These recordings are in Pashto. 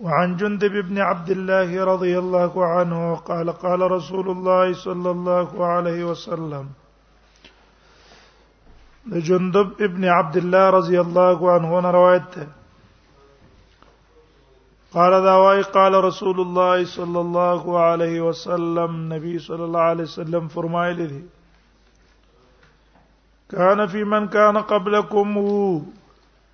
وعن جندب بن عبد الله رضي الله عنه قال قال رسول الله صلى الله عليه وسلم د جندب ابن عبد الله رضی الله عنه نه روایت ده قال دا واي قال رسول الله صلى الله عليه وسلم نبی صلی الله علیه وسلم فرمایلی دي كان في من كان قبلكم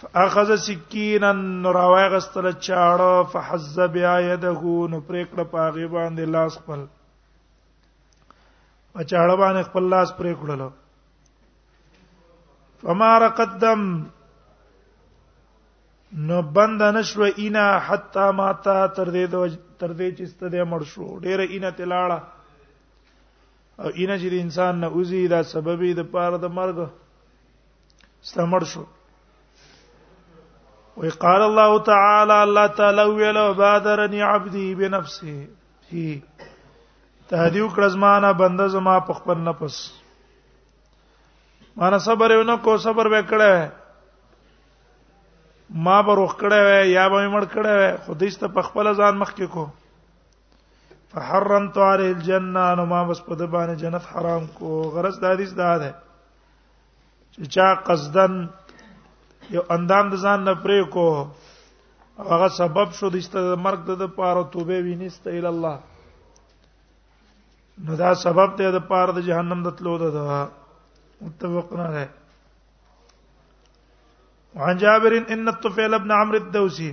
فاخذ سکینا راوی غستل چاړه فحز بیا یده نو پریکړه پاغي باندې لاس خپل په چاړه باندې خپل لاس پریکړل فما رقدم نو بند نشو اینا حتا ماتا تر دې تر دې چې ست دې مړ شو ډېر اینا تلاړه او اینه چې انسان نه اوزي دا سبب دی د پاره د مرګ استمر شو وی قال الله تعالی الله تعالی ویل بادرنی عبدی بنفسه هی تهدیو کړزمانه بنده زما په خپل نفس مانه صبر یو نه کو صبر وکړه ما به روخ کړه وای یا به مړ کړه وای خو دې ست په خپل ځان مخ کې کو فحرمت علی الجنه نو ما بس په د باندې جنت حرام کو غرض د حدیث دا ده چې چا قصدن یو اندام د ځان نه پرې کو هغه سبب شو د است مرګ د پاره توبه وینست ال الله نو دا سبب ته د پاره د جهنم د تلو ده متفقنا ده وعن جابر ان الطفيل ابن عمرو الدوسي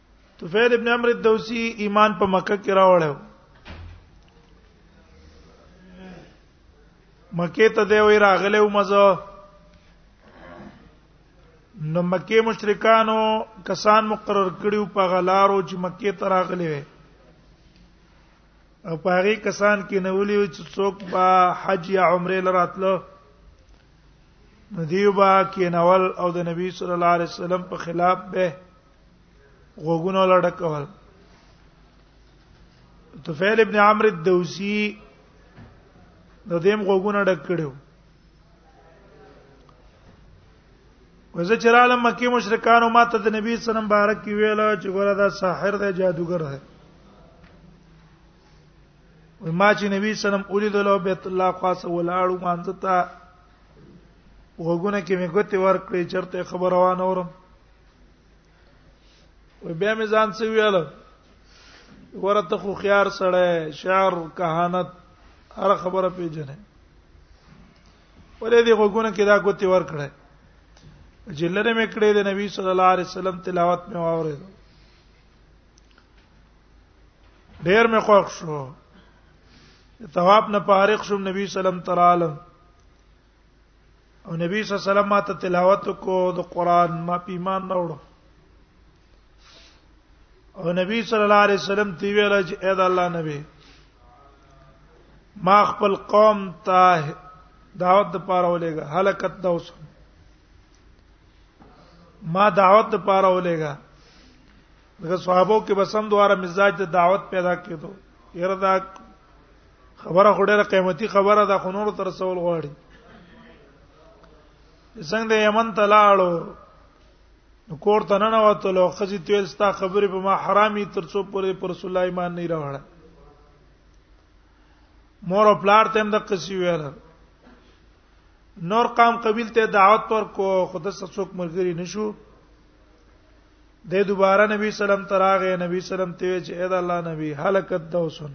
طفیل ابن عمرو الدوسی ایمان په مکه کې راوړل مکه ته دی وی راغله او مزه نو مکه مشرکانو کسان مقرر کړیو په غلارو چې مکه ته راغلي وي او په هغه کسان کې نوولي چې څوک با حج یا عمره لراتلو ندیو با کې نول او د نبی صلی الله علیه وسلم په خلاف به غوګونو لړکول طفیل ابن عمرو الدوسی د دیم غوګونه ډک کړو وزه چراله مکی مشرکانو ماته د نبی صلی الله علیه وسلم بارک کی ویل چې ګوره دا ساحر دی جادوګر دی وای ما چې نبی صلی الله علیه وسلم ولیدل او بیت الله خاص ولاړو مانځتا وګونه کې مې ګوتې ورکړې چرته خبر روان اورم وي بیا مې ځان څه ویل ورته خو خيار سره شعر کهانت هر خبره پیژنې ولې دې غوګونه کې دا کوتي ور کړې جلره مې کړې د نبی صلی الله علیه وسلم تلاوت مې واورېد ډېر مې خوښ شو ثواب نه فارغ شوم نبی صلی الله علیه وسلم ترالم او نبی صلی الله علیه وسلم ماته تلاوت کو د قران ما په ایمان نه وړو او نبی صلی الله علیه وسلم تی ویل چې اې دا الله نبی ما خپل قوم ته دعوت د پاره ولېګا هلاکت دا اوس ما دعوت د پاره ولېګا دغه صحابه کې بسم دواره مزاج د دعوت پیدا کېدو یره دا خبره خډه قیمتي خبره ده خنور تر سوال غواړي څنګه د یمن ته لاړو نو کور ته نه وتلو خزي تیل ستا خبرې په ما حرامي تر څو پورې پر رسول الله ایمان نه راوړل مور او پلار ته هم د قصي ویل نور قام قبیل ته دعوت پر کو خود سره څوک مرګري نشو د دوباره نبی سلام تراغه نبی سلام ته چې اې دا الله نبی هلکت دوسن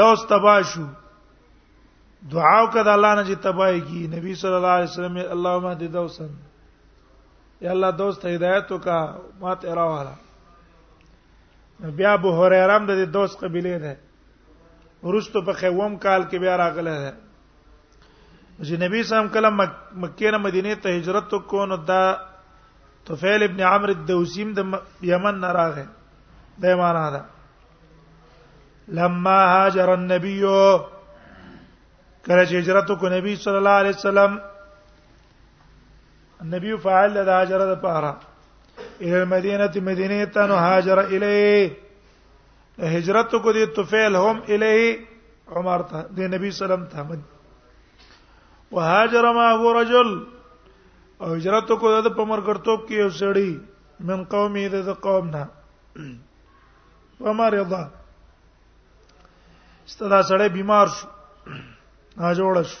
دوس تباشو دعا وکړه الله نه چې تبای کی نبی صلی الله علیه وسلم اللهم دې دوسن یا الله دوست هدایت وکا ما ته راواله بیا ابو هريره هم د دوست قبيله ده ورستو په خوم کال کې بیا راغله ده چې نبی صلی الله علیه وسلم مکه نه مدینه ته هجرت وکړو نو دا طفیل ابن عمرو الدوسیم د یمن نه راغی دا معنا ده لما هاجر النبي کله چې هجرت وکړو نبی صلی الله علیه وسلم النبي فعل د هاجر د پاره الى المدينه مدینه ته نو هاجر الیه هجرت کو دي طفيل هم الیه عمر ته د نبی سلام ته مد وهاجر ما هو رجل او هجرت کو د په مرګرتوب کې یو سړی من قومه د قوم نه فمرض استدا سړی بیمار شو ها جوړ شو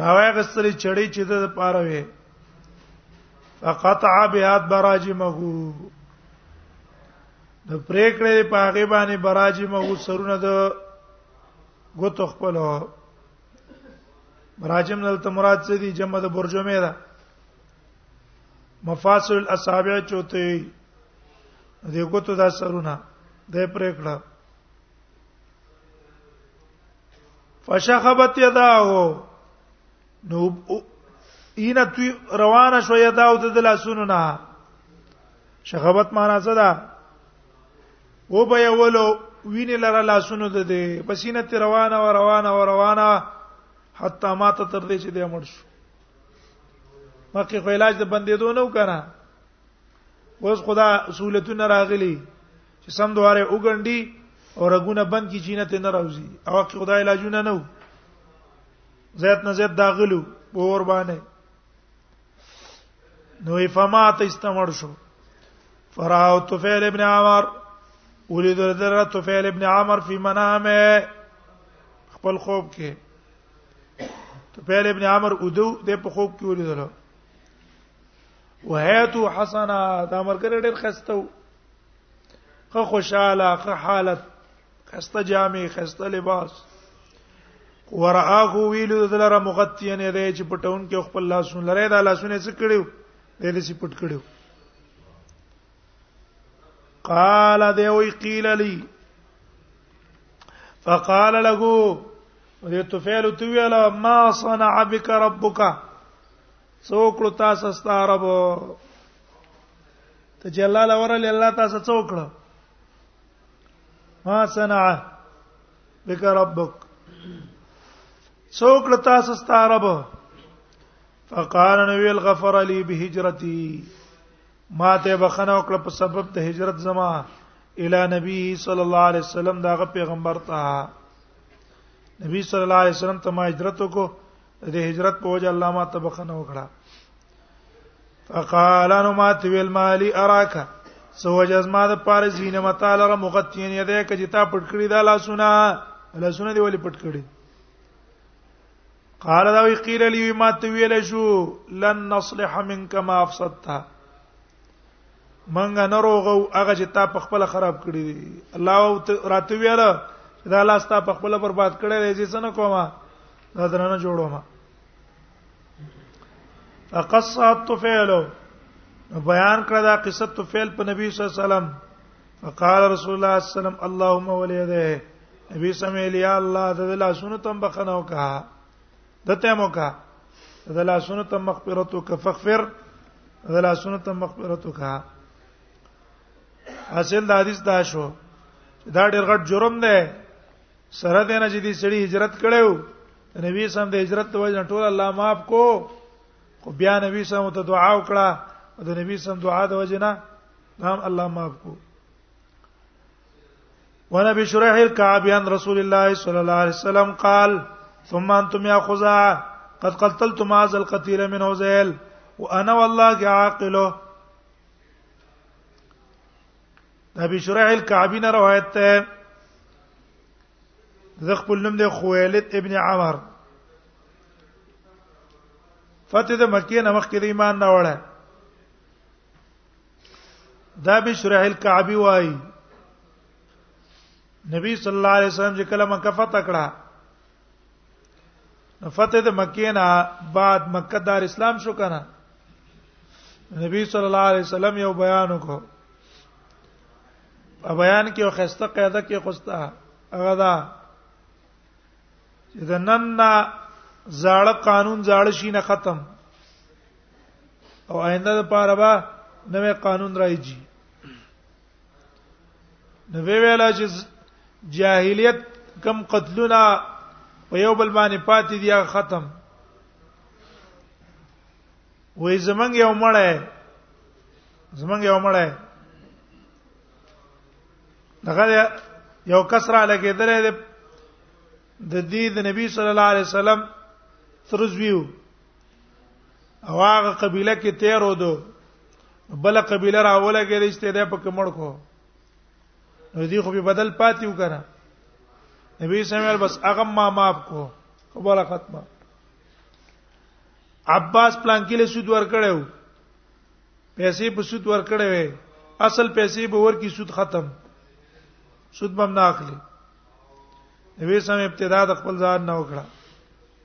راوی غسل چړې چې د پاره وي فقطع بها براجمه د پریکړې په هغه باندې براجمه سرونه د ګوتو خپل براجم دلته مراد څه دي جمع د برجمه ده مفاصل الاصابع چوتي د ګوتو د سرونه د پریکړه فشخبت يداه نو اینا تو روانه شو یداو د لاسونو نه شخبت معنا څه ده و به یولو ویني لره لاسونو د دې پسینه تی روانه و روانه و روانه حتی ما ته تر دې چې دې مړ شو مکه خو علاج د بندیدو نه وکړه اوس خدا سہولتونه راغلي چې سم دواره وګنډي او رګونه بند کی چینه ته نه راوځي او کې خدای علاجونه نه وو زیات نه زیات داغلو اور باندې نو افهامات استعمال شو فراو طفیل ابن عمر ولید در طفیل ابن عمر فی منامه خپل خوب کې طفیل ابن عمر اودو د په خوب کې ولیدل وهاتو حسنا دا مرګ ډېر خسته وو خو خوشاله خو حالت خسته جامې خسته لباس ورآه ویلو دلاره مغتیان دی چې پټون کې خپل لاسونه لره دا لاسونه څه کړیو دې دې پټ کړیو قال دی وی قیل لی فقال له دې توفیل تو ویل ما صنع بك ربك سوکړو تاسو ستاره ته چې الله لورل الله تاسو څو کړو ما صنع بك ربك څوک له تاسو ستارب فقال نبی الغفر لي بهجرتي ما ته بخنه وکړه په سبب د هجرت زما الی نبی صلی الله علیه وسلم دا پیغمبر ته نبی صلی الله علیه وسلم ته ما هجرت وکړو د هجرت په وجه الله ما ته بخنه وکړه فقال انا ما تول مالي اراك سوج از ما د پاره زینه متعال را مغتین یده ک جتا پټ کړی دا لاسونه لاسونه دی ولی پټ کړی قال دا وی قیل لی ما تویل شو لن نصلح منك ما افسدتها منګه نروغو هغه چې تا په خپل خراب کړی دی الله راته ویل دا لاس تا په خپل برباد کړی دی ځنه کومه دا درنه جوړومه فقصت طفيل بیان کړه دا قصه طفيل په نبی صلی الله علیه وسلم فقال رسول الله صلی الله علیه وسلم اللهم وليده نبی سمې لیا الله د لاسونو تم بخنه وکا دته مو کا د لاسونو تم مغفرت وک فغفر د لاسونو تم مغفرت وکا اصل د حدیث دا شو دا ډېر غټ جرم دی سره د نه چې دې سړي هجرت کړو نبی سم د هجرت د وجه ټول الله معاف کو خو بیا نبی سم ته دعا وکړه او د نبی سم دعا د وجه نه هم الله معاف کو وانا بشرح الكعب عن رسول الله صلى الله عليه وسلم قال ثم انتم يا خزاعه قد قتلتم هذا القتيل من هزيل وانا والله عاقله ابي شريح الكعبي نه روایت ده زه خپل نوم دی خویلد ابن عمر فتح د مکه نه مخکې د ایمان نه وړه دا به شرح الکعبی وای نبی صلی الله علیه وسلم چې کله مکه فتح کړه فتح د مکې نه بعد مکه دار اسلام شو کنه نبی صلی الله علیه وسلم یو بیان وکړ په بیان کې خسته قاعده کې خوستا هغه دا چې د نن نه زاړه قانون زاړه شي نه ختم او آینده لپاره به نوې قانون راځي نو به ویل چې جاهلیت کم قتلونه په یو بل باندې پاتې دي ختم وې زمنګ یو مړی زمنګ یو مړی دغه یو کسره لګیدل د دې د نبی صلی الله علیه وسلم ترزویو او هغه قبيله کې تیر ودو بل قبيله راوله کې رښتې ده په کمړ کو نو دی خو به بدل پاتې وکړه نبی سمیر بس هغه ما معاف کو خبره ختمه عباس پلان کې له سود ور کړو پیسې په سود ور کړې وې اصل پیسې به ور کې سود ختم سود بم نه اخلي نبی سم ابتدا د خپل ځان نه وکړه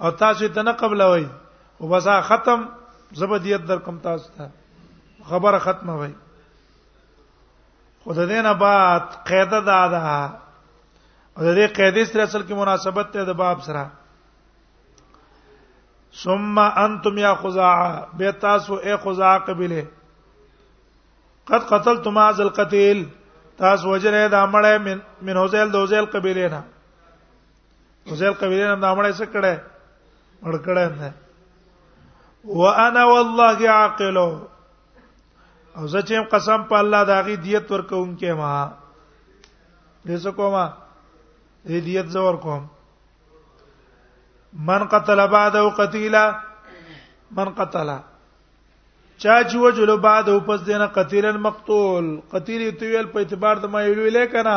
او تاسو ته نه قبل وای او بس ختم زبدیت در کوم تاسو ته خبره ختمه وای خود دینه بعد قاعده دا ده او د دې قاعده سره اصل کې مناسبت ته د باب سره ثم انتم یا خزاعه به تاسو اے خزاعه قبله قد قتلتم هذا القتيل تاسو وجره دا مړې من من حوزل د حوزل قبيله نه حذیل قبیله نن دا مړی څه کړه مړ کړه نه وانا والله عاقل او زه چې قسم په الله دا غي دیت ورکوم کې ما دې څه کومه دې دیت زور کوم من قتل بعد او قتیلا من قتل چا چې وجلو بعد او پس دینه قتیلا مقتول قتیل تویل په اعتبار د ما یلو لیکنه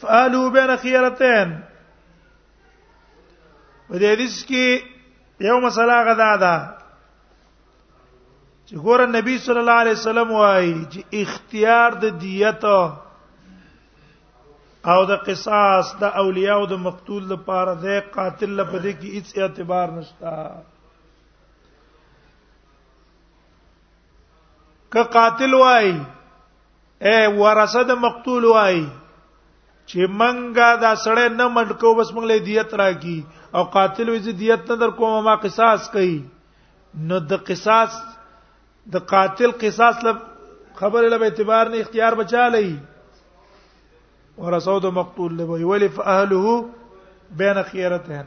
فالو بین خیرتین په دې حدیث کې یو مسله غدا ده چې ګور نبی صلی الله علیه وسلم وايي چې اختیار د دیت او د قصاص د اولیاء او د مقتول لپاره د قاتل لپاره کې هیڅ اعتبار نشته که قاتل وای اے ورثه د مقتول وای چې منګه دا سړی نه منډکو بس موږ له دیت راکی او قاتل وې دیت نه در کوم ما قصاص کوي نو د قصاص د قاتل قصاص لب خبره له اعتبار نه اختیار بچا لې ورسود مقتول له وی ولف اهله بین خیرتهن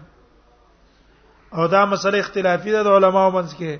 او دا مسله اختلافي ده د علماو منځ کې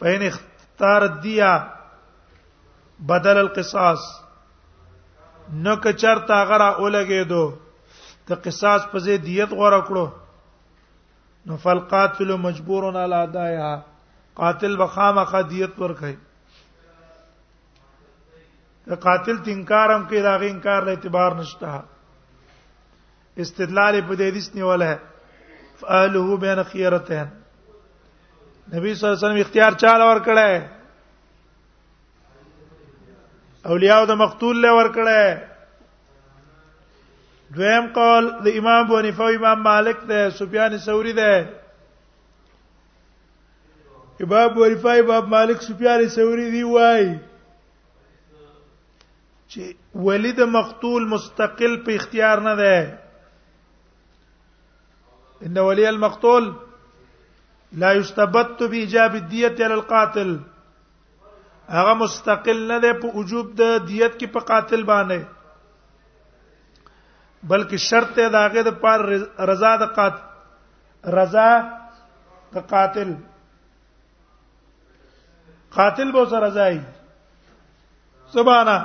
فین اختار دیا بدل القصاص نو که چرته غره اولګې دو ته قصاص په زی دیت غره کړو نو فالقاتل مجبور علی ادایا قاتل بخامه قدیت ورکړي قاتل تنکارم کې دا غي انکار له اعتبار نشته استدلال په دې حدیث نیوله فاله بین خیرتین نبی صلی الله علیه وسلم اختیار چاله ور کړه اولیاء د مقتول له ور کړه دویم قول د امام ابو حنیفه او امام مالک ده سفیان ثوری ده امام ابو حنیفه امام مالک سفیان ثوری دی وای چې ولی د مقتول مستقل په اختیار نه ده ان ولی المقتول لا یستبت باجاب الدیه علی القاتل هغه مستقل نه ده په وجوب د دیت کې په قاتل باندې بلکې شرط دی داغه د پر رضا د قاتل رضا د قاتل قاتل به سره ځای زبانا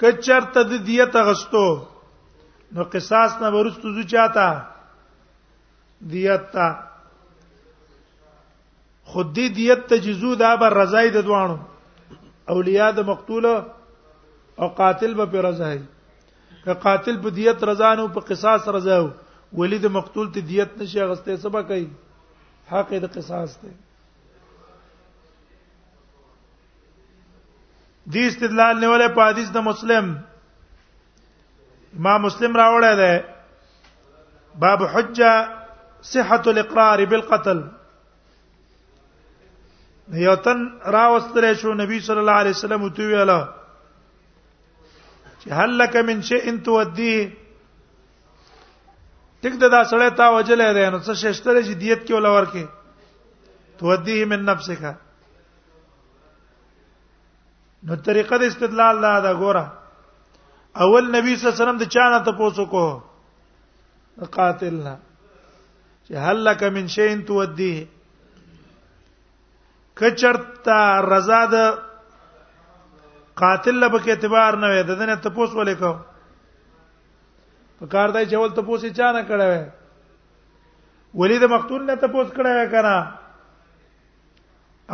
کچر ته د دیت غستو نو قصاص نه ورستو زو چاته دیت تا خود دې دیت ته جزو دا بر رضای د دوانو اولیاء د مقتول او قاتل به پر رضای که قاتل په دیت رضا نه په قصاص رضا ولی د مقتول ته دیت نشي غسته سبا کوي حق د قصاص دی دی استدلال نیولې په حدیث د مسلم امام مسلم راوړی دی باب حجه صحه الاقرار بالقتل یوتن راوستل شو نبی صلی الله علیه وسلم تو ویلا چې هل لك من شيء توديه ټیک ده دا سړی تا وجلې ده نو څه ششتره چې دیت کې ولور کې تودیه من نفسک نو طریقه د استدلال دا ده ګوره اول نبی صلی الله علیه وسلم د چانه ته پوسو کو قاتلنا چې هل لك من شيء توديه کچرتا رضا د قاتل له په اعتبار نه وي د دنه تپوس ولې کو په کار دای چې ول ته پوسې چا نه کړه وې ولید مقتول نه ته پوس کړه وې کنه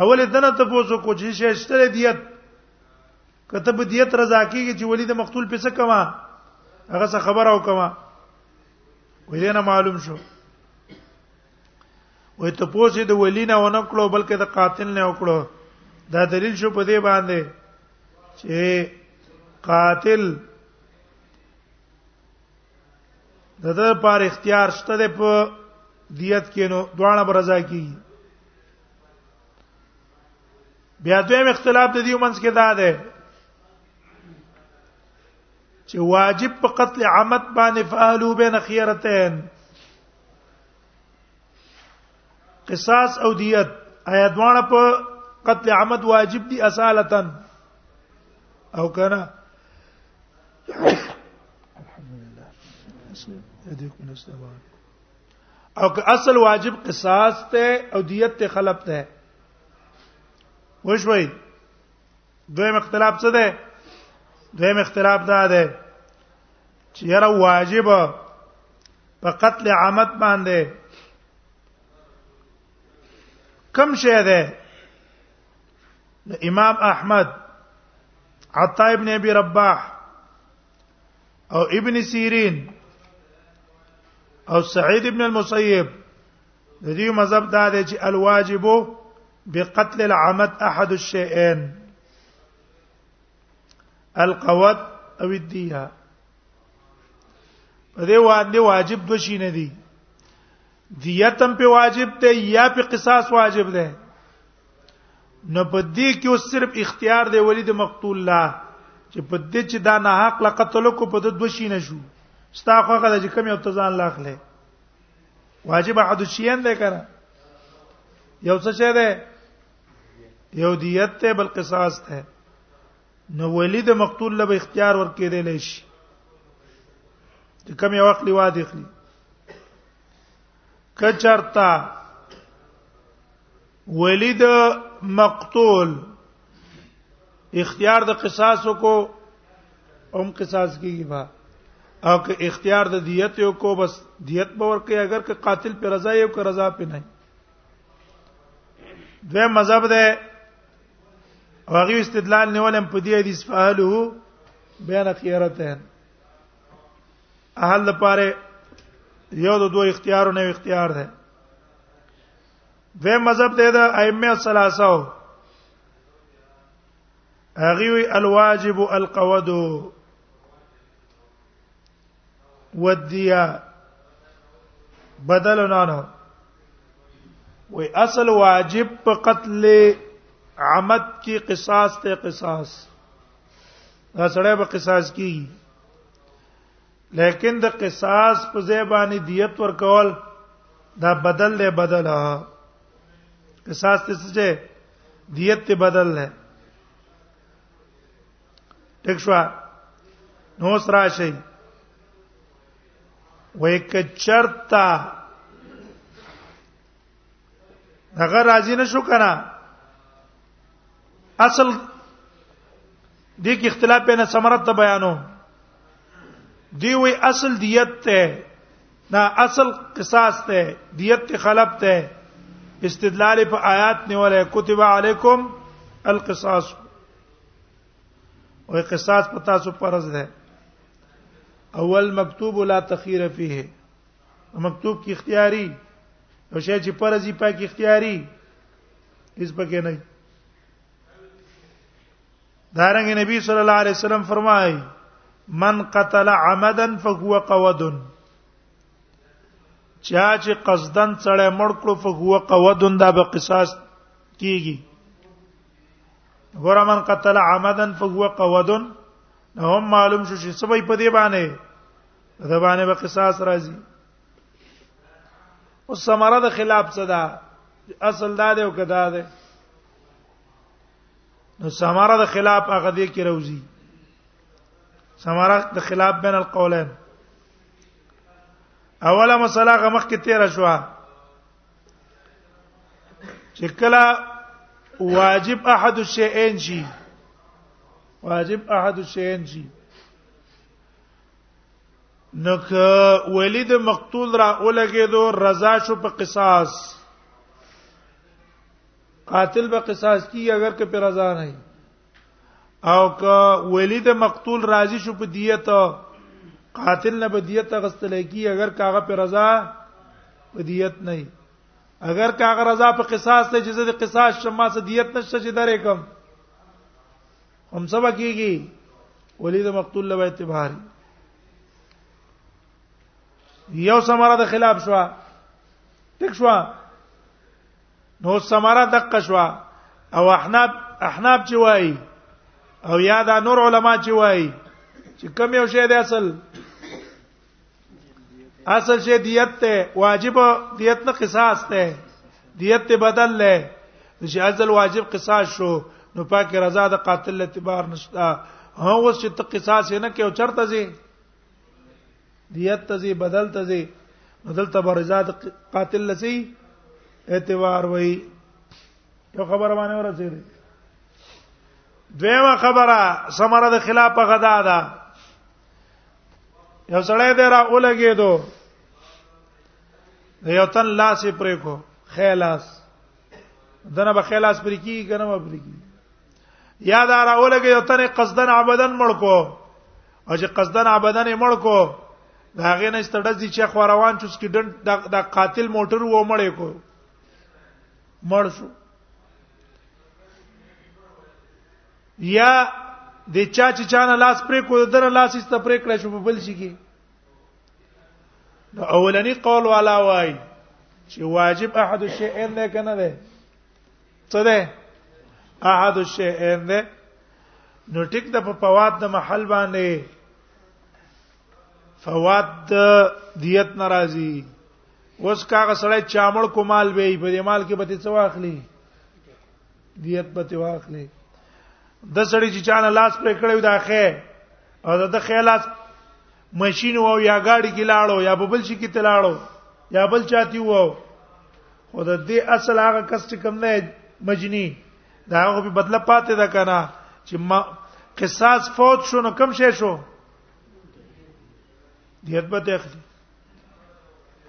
اول دنه ته پوسو کو چې ششته دیت کته به دیت رضا کیږي چې ولید مقتول پیسې کما هغه څه خبر او کما ولې نه معلوم شو وې ته پوسې د ولینه ونه کړو بلکې د قاتل نه وکړو دا دلیل شو په دې باندې چې قاتل د دې پر اختیار شته د په دیت کې نو دواړه برزا کی بیا دویم اختلاف د دې منځ کې دا ده چې واجب په قتل عمد باندې فعلوا بین خيرتين قصاص او دیت آیا دواړه په قتل عمد واجب دي اصالتا او کنه الحمدلله اديكم الاستغفار او که اصل واجب قصاص ته او دیت ته خلب ته وشوي دویم اختلاف څه ده دویم اختلاف دا ده چې یره واجب په قتل عامت باندې کم شی ده امام احمد عطا ابن ابي رباح او ابن سيرين او سعيد ابن المسيب د دې مذهب دا دی چې الواجب بقتل العمد احد الشيئين القوت او الدیه په دې باندې واجب دوه شي نه دي دیت هم په واجب ده یا په قصاص واجب ده نو په دې کې اوس صرف اختیار دی ولید مقتول لا چې په دې چې دا نه حق لا قتل کو په دې دوه شي نه شو ستا خو هغه چې کم یو تزان لاخله واجب حد شي نه کړه یو څه شه ده یو دیت ته بل قصاص ته نو ولی د مقتول له اختیار ورکې دی لې شي د کم یو وخت لیوا دی خلی کچرتا ولید مقتول اختیار د قصاص کو هم قصاص کیږي با او که اختیار د دیت یو کو بس دیت به ورکه اگر که قاتل پر رضا یو که رضا په نه دوی مذهب ده هغه استدلال نیولم په دې حدیث فعلو بین خیرتین اهل لپاره یو د دوه اختیارو نه اختیار ده دوی مذهب ده د ائمه ثلاثه هغه وی الواجب القود ودیا بدل نه نه وی اصل واجب په قتل عمد کې قصاص ته قصاص دا سره به قصاص کی لیکن د قصاص په ځای باندې دیت ورکول دا بدل له بدل قصاص ته څه دیت ته بدل نه ټیک شو نو سره شي وای کچرتا هغه راضی نشو کنه اصل دې کې اختلاف بین ثمرت ته بیانو دی وی اصل دیت ته دا اصل قصاص ته دیت ته خلب ته استدلال په آیات نیولې کتب علیکم القصاص او قصاص په تاسو فرض ده اول مکتوب لا تخیر فيه مکتوب کې اختیاري او شی چې فرض یې پاک اختیاري هیڅ پکې نه دارنګ نبی صلی الله علیه وسلم فرمایي من قتل عمدا فهو قود چا چې قصدن سره مړ کړو فهو قود دا به قصاص کیږي ګور من قتل عمدا فهو قود هم معلوم شو چې سبې په دې باندې د باندې به قصاص راځي او سمره د خلاف څه ده اصل دا دی او کدا ده نو سمره د خلاف هغه دې کې راوځي سمره د خلاف بین القولین اوله مسله غمخ کې تیر شو چې کله واجب احد الشیئین شي واجب احد الشیئین شي نو ولید مقتول را اولګېدو رضا شو په قصاص قاتل به قصاص کی اگر که پر رضا نه او که ولی د مقتول راضی شو په دیت قاتل نه په دیت غستل کی اگر کاغه پر رضا په دیت نه اگر کاغه رضا په قصاص ته جزې د قصاص شمه سه دیت نشته چې درې کم هم سبا کیږي ولی د مقتول له اعتبار یو سماره د خلاف شو ټیک شو نو سماره دقه شو او احناب احناب چې وای او یا دا نور علما چې وای چې کم یو شی دی اصل اصل شی دیت ته واجب دیت نه قصاص ته دیت ته بدل لې چې اصل واجب قصاص شو نو پاک رضا د قاتل اعتبار نشته هو اوس چې ته قصاص نه کې او چرته زی دیت تزي بدل تزي بدل تبرزات قاتل لسی اعتبار وای یو خبره باندې ورسېده دویمه خبره سمره د خلاف غدا ده یو سړی دی را ولګېدو یو تن لاس پرې کو خیلاس دنه به خیلاس پرې کی کنه به پرې کی یا دا راولګي یو تنه قصدن عبدن مړ کو او چې قصدن عبدن مړ کو دا هغه نه ستړځ دي چې خو روان چوس کې ډن د قاتل موټر و مړ کو مړ شو یا د چا چې چانه لاس پرې کو دره لاس است پرې کړ شو په بل شي کې نو اولنی قول والا وای چې واجب احد الشیئین نه کنه ده څه ده احد الشیئین ده نو ټیک د په فواد د محل باندې فواد دیت ناراضي اوس کاغه سړی چامړ کومال به په دې مال کې به څه واخلي دیت به څه واخلي د سړی چې چانه لاس پر کړو دا خې او دا د خیالات ماشين او یا گاډي کې لاړو یا ببل شي کې تلاړو یا بل چاتی وو او د دې اصل هغه کس چې کوم نه مجنی دا هغه په بدله پاتې ده کنه چې ما قصاص فوت شو نو کم شې شو دیت به تخلی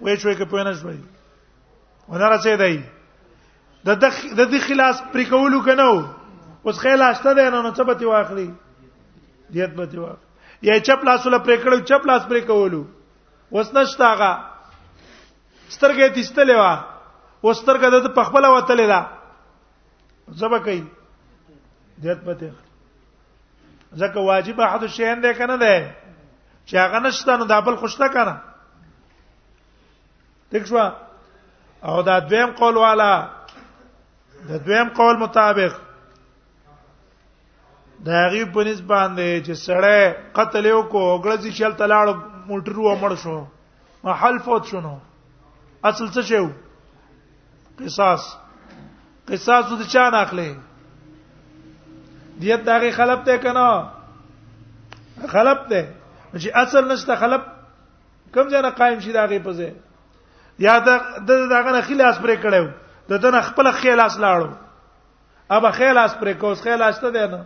وې شوې کې پوینه شوې ونه راځي دی د د د خلاص پر کولو کنه اوس خیال اشته ده نه نو څه به تی واخلي دیت به تی واخلي یا چپ لاس ولا پر کړو چپ لاس پر کولو اوس نشتاغه سترګې تستلې وا او سترګه د په خپل وتلې ده زبا کوي دیت پته ځکه واجب احد شین ده کنه ده چې هغه نشته نو دا بل خوشته کنه دښ شو او دا دویم قول والا د دویم قول مطابق دا غي په نسبت باندې چې سړی قتل یو کو غړځي شل تلاړ موټر و مړ شو محل فوت شنو اصل څه شو قصاص قصاص د چا نه اخلي دیت دغه خلب ته کنه خلب ته چې اصل نشته خلب کم ځای نه قائم شي دغه په ځای یا د دغه نه خلاص پرې کړو د دنه خپل خلاص لاړو ابا خلاص پرې کوس خلاص ته دی نه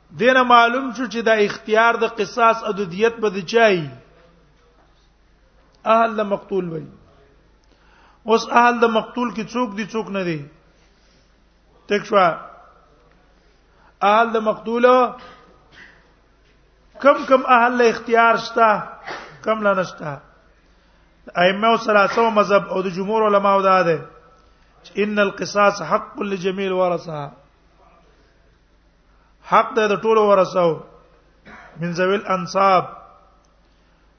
دینه معلوم شو چې دا اختیار د قصاص او د دیت به د چای اهل د مقتول وي اوس اهل د مقتول کې څوک دي څوک نه دي تک شو اهل د مقتول کم کم اهل له اختیار شته کم لا نشته ائمه او ثلاثه مذهب او د جمهور علما او ده ان القصاص حق لجميع الورثه حق ده د ټولو ورثو من ذویل انصاب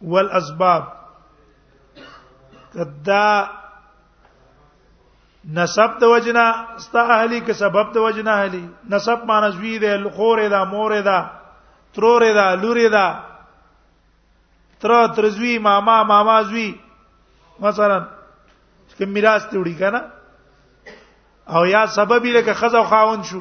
والاسباب کدا نسب د وجنا ستا اهلی که سبب د وجنا اهلی نسب معنی زوی ده لخور ده مور ده ترور ده لور ده تر ترزوی ماما ماما زوی مثلا کوم میراث ته وړي کنه او یا سبب یې لکه خزه خاون شو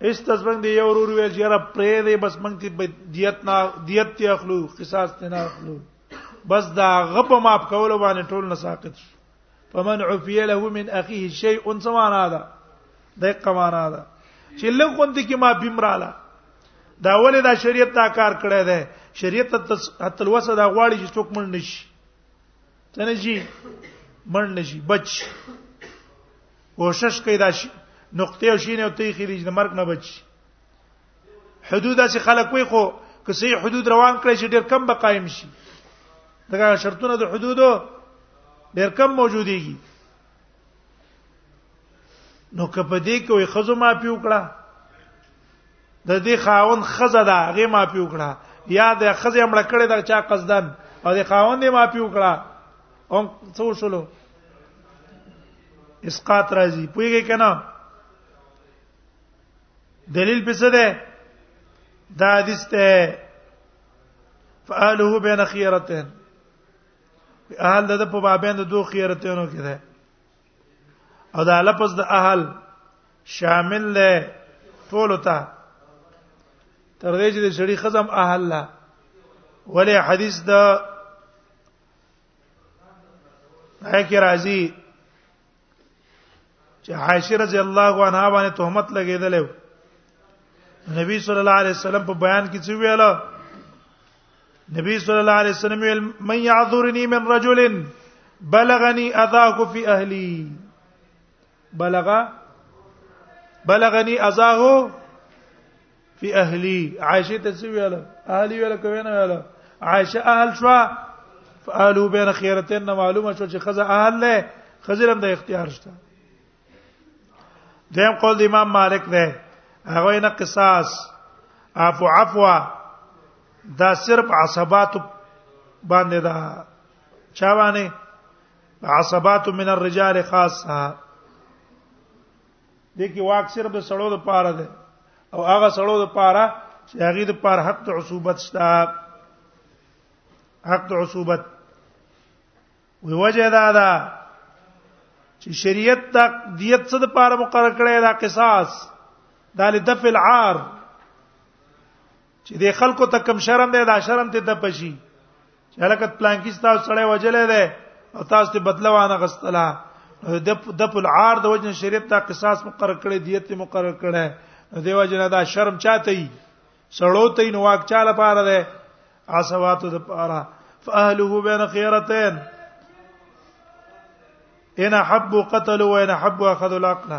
اس تزبنګ دی یو ورور ویل یاره پرې دی بس مونږ ته دیت نه دیت ته اخلو قصاص ته نه اخلو بس دا غپ ماپ کول باندې ټول نه ساقط شو فمن عفي له من اخيه شيء سمانا ده دقه معنا ده چې لږ غوندې کې ما بمراله دا ولې دا شریعت دا کار کړی دی شریعت حتی الوسه دا غواړي چې څوک مړ نشي څنګه شي مړ نشي بچ کوشش کوي دا شي نقطې او شینه او تیخې دي د مرګ نه بچ حدود چې خلک وي خو که صحیح حدود روان کړی چې ډیر کم به قائم شي دا شرطونه د حدودو ډیر کم موجوديږي نو که په دې کې وي خزو ما پیو کړه د دې خاون خزه دا هغه ما پیو کړه یا د خزه امړه کړه دا چا قصدن او د خاون دې ما پیو کړه او څو شلو اسقاط راځي پوهیږئ کنه دلیل په څه ده دا حدیث ته فعاله بین خیرتین اهل د په بابین د دوه خیرتینو کې ده او دا لفظ د اهل شامل له ټول ته تر دې چې د شړی خزم اهل لا ولې حدیث د هکې راځي چې عائشه رضی الله عنها باندې تهمت لګیدل نبی صلی الله علیه وسلم په بیان کې څه ویل نبی صلی الله علیه وسلم ویل من يعذرني من رجل بلغني اذاه في اهلي بلغ بلغني اذاه فی اهلی عائشه ته څه ویل اهلی ویل کوي نه ویل عائشه اهل شو فالو بین خیرتین معلومه شو چې خزه اهل له خزه هم د اختیار شته دیم قول د امام مالک ده هغه نه قصاص عفو عفو دا صرف عصبات باندې ده چا باندې عصبات من الرجال خاصه دې کې واک صرف د سړو د پاره ده او هغه سړو د پاره چې هغه د پاره حق د عصوبت شته حق د عصوبت وی وجه دا ده چې شریعت د دیت څخه د پاره مقرر کړی دا قصاص دا لدفع العار چې د خلکو ته کم شرم دی دا شرم ته د پشي چې هلکت پلان کې تاسو سره وجلې ده او تاسو ته بدله وانه غستله د د پل عار د وجه شریعت ته قصاص مقرر کړي دیت مقرر کړي د وجه نه دا شرم چاته ای سړو ته نو واک چاله پاره ده عصواتو د پاره فاهله بین خیرتين ان حب قتل وان حب اخذ العقل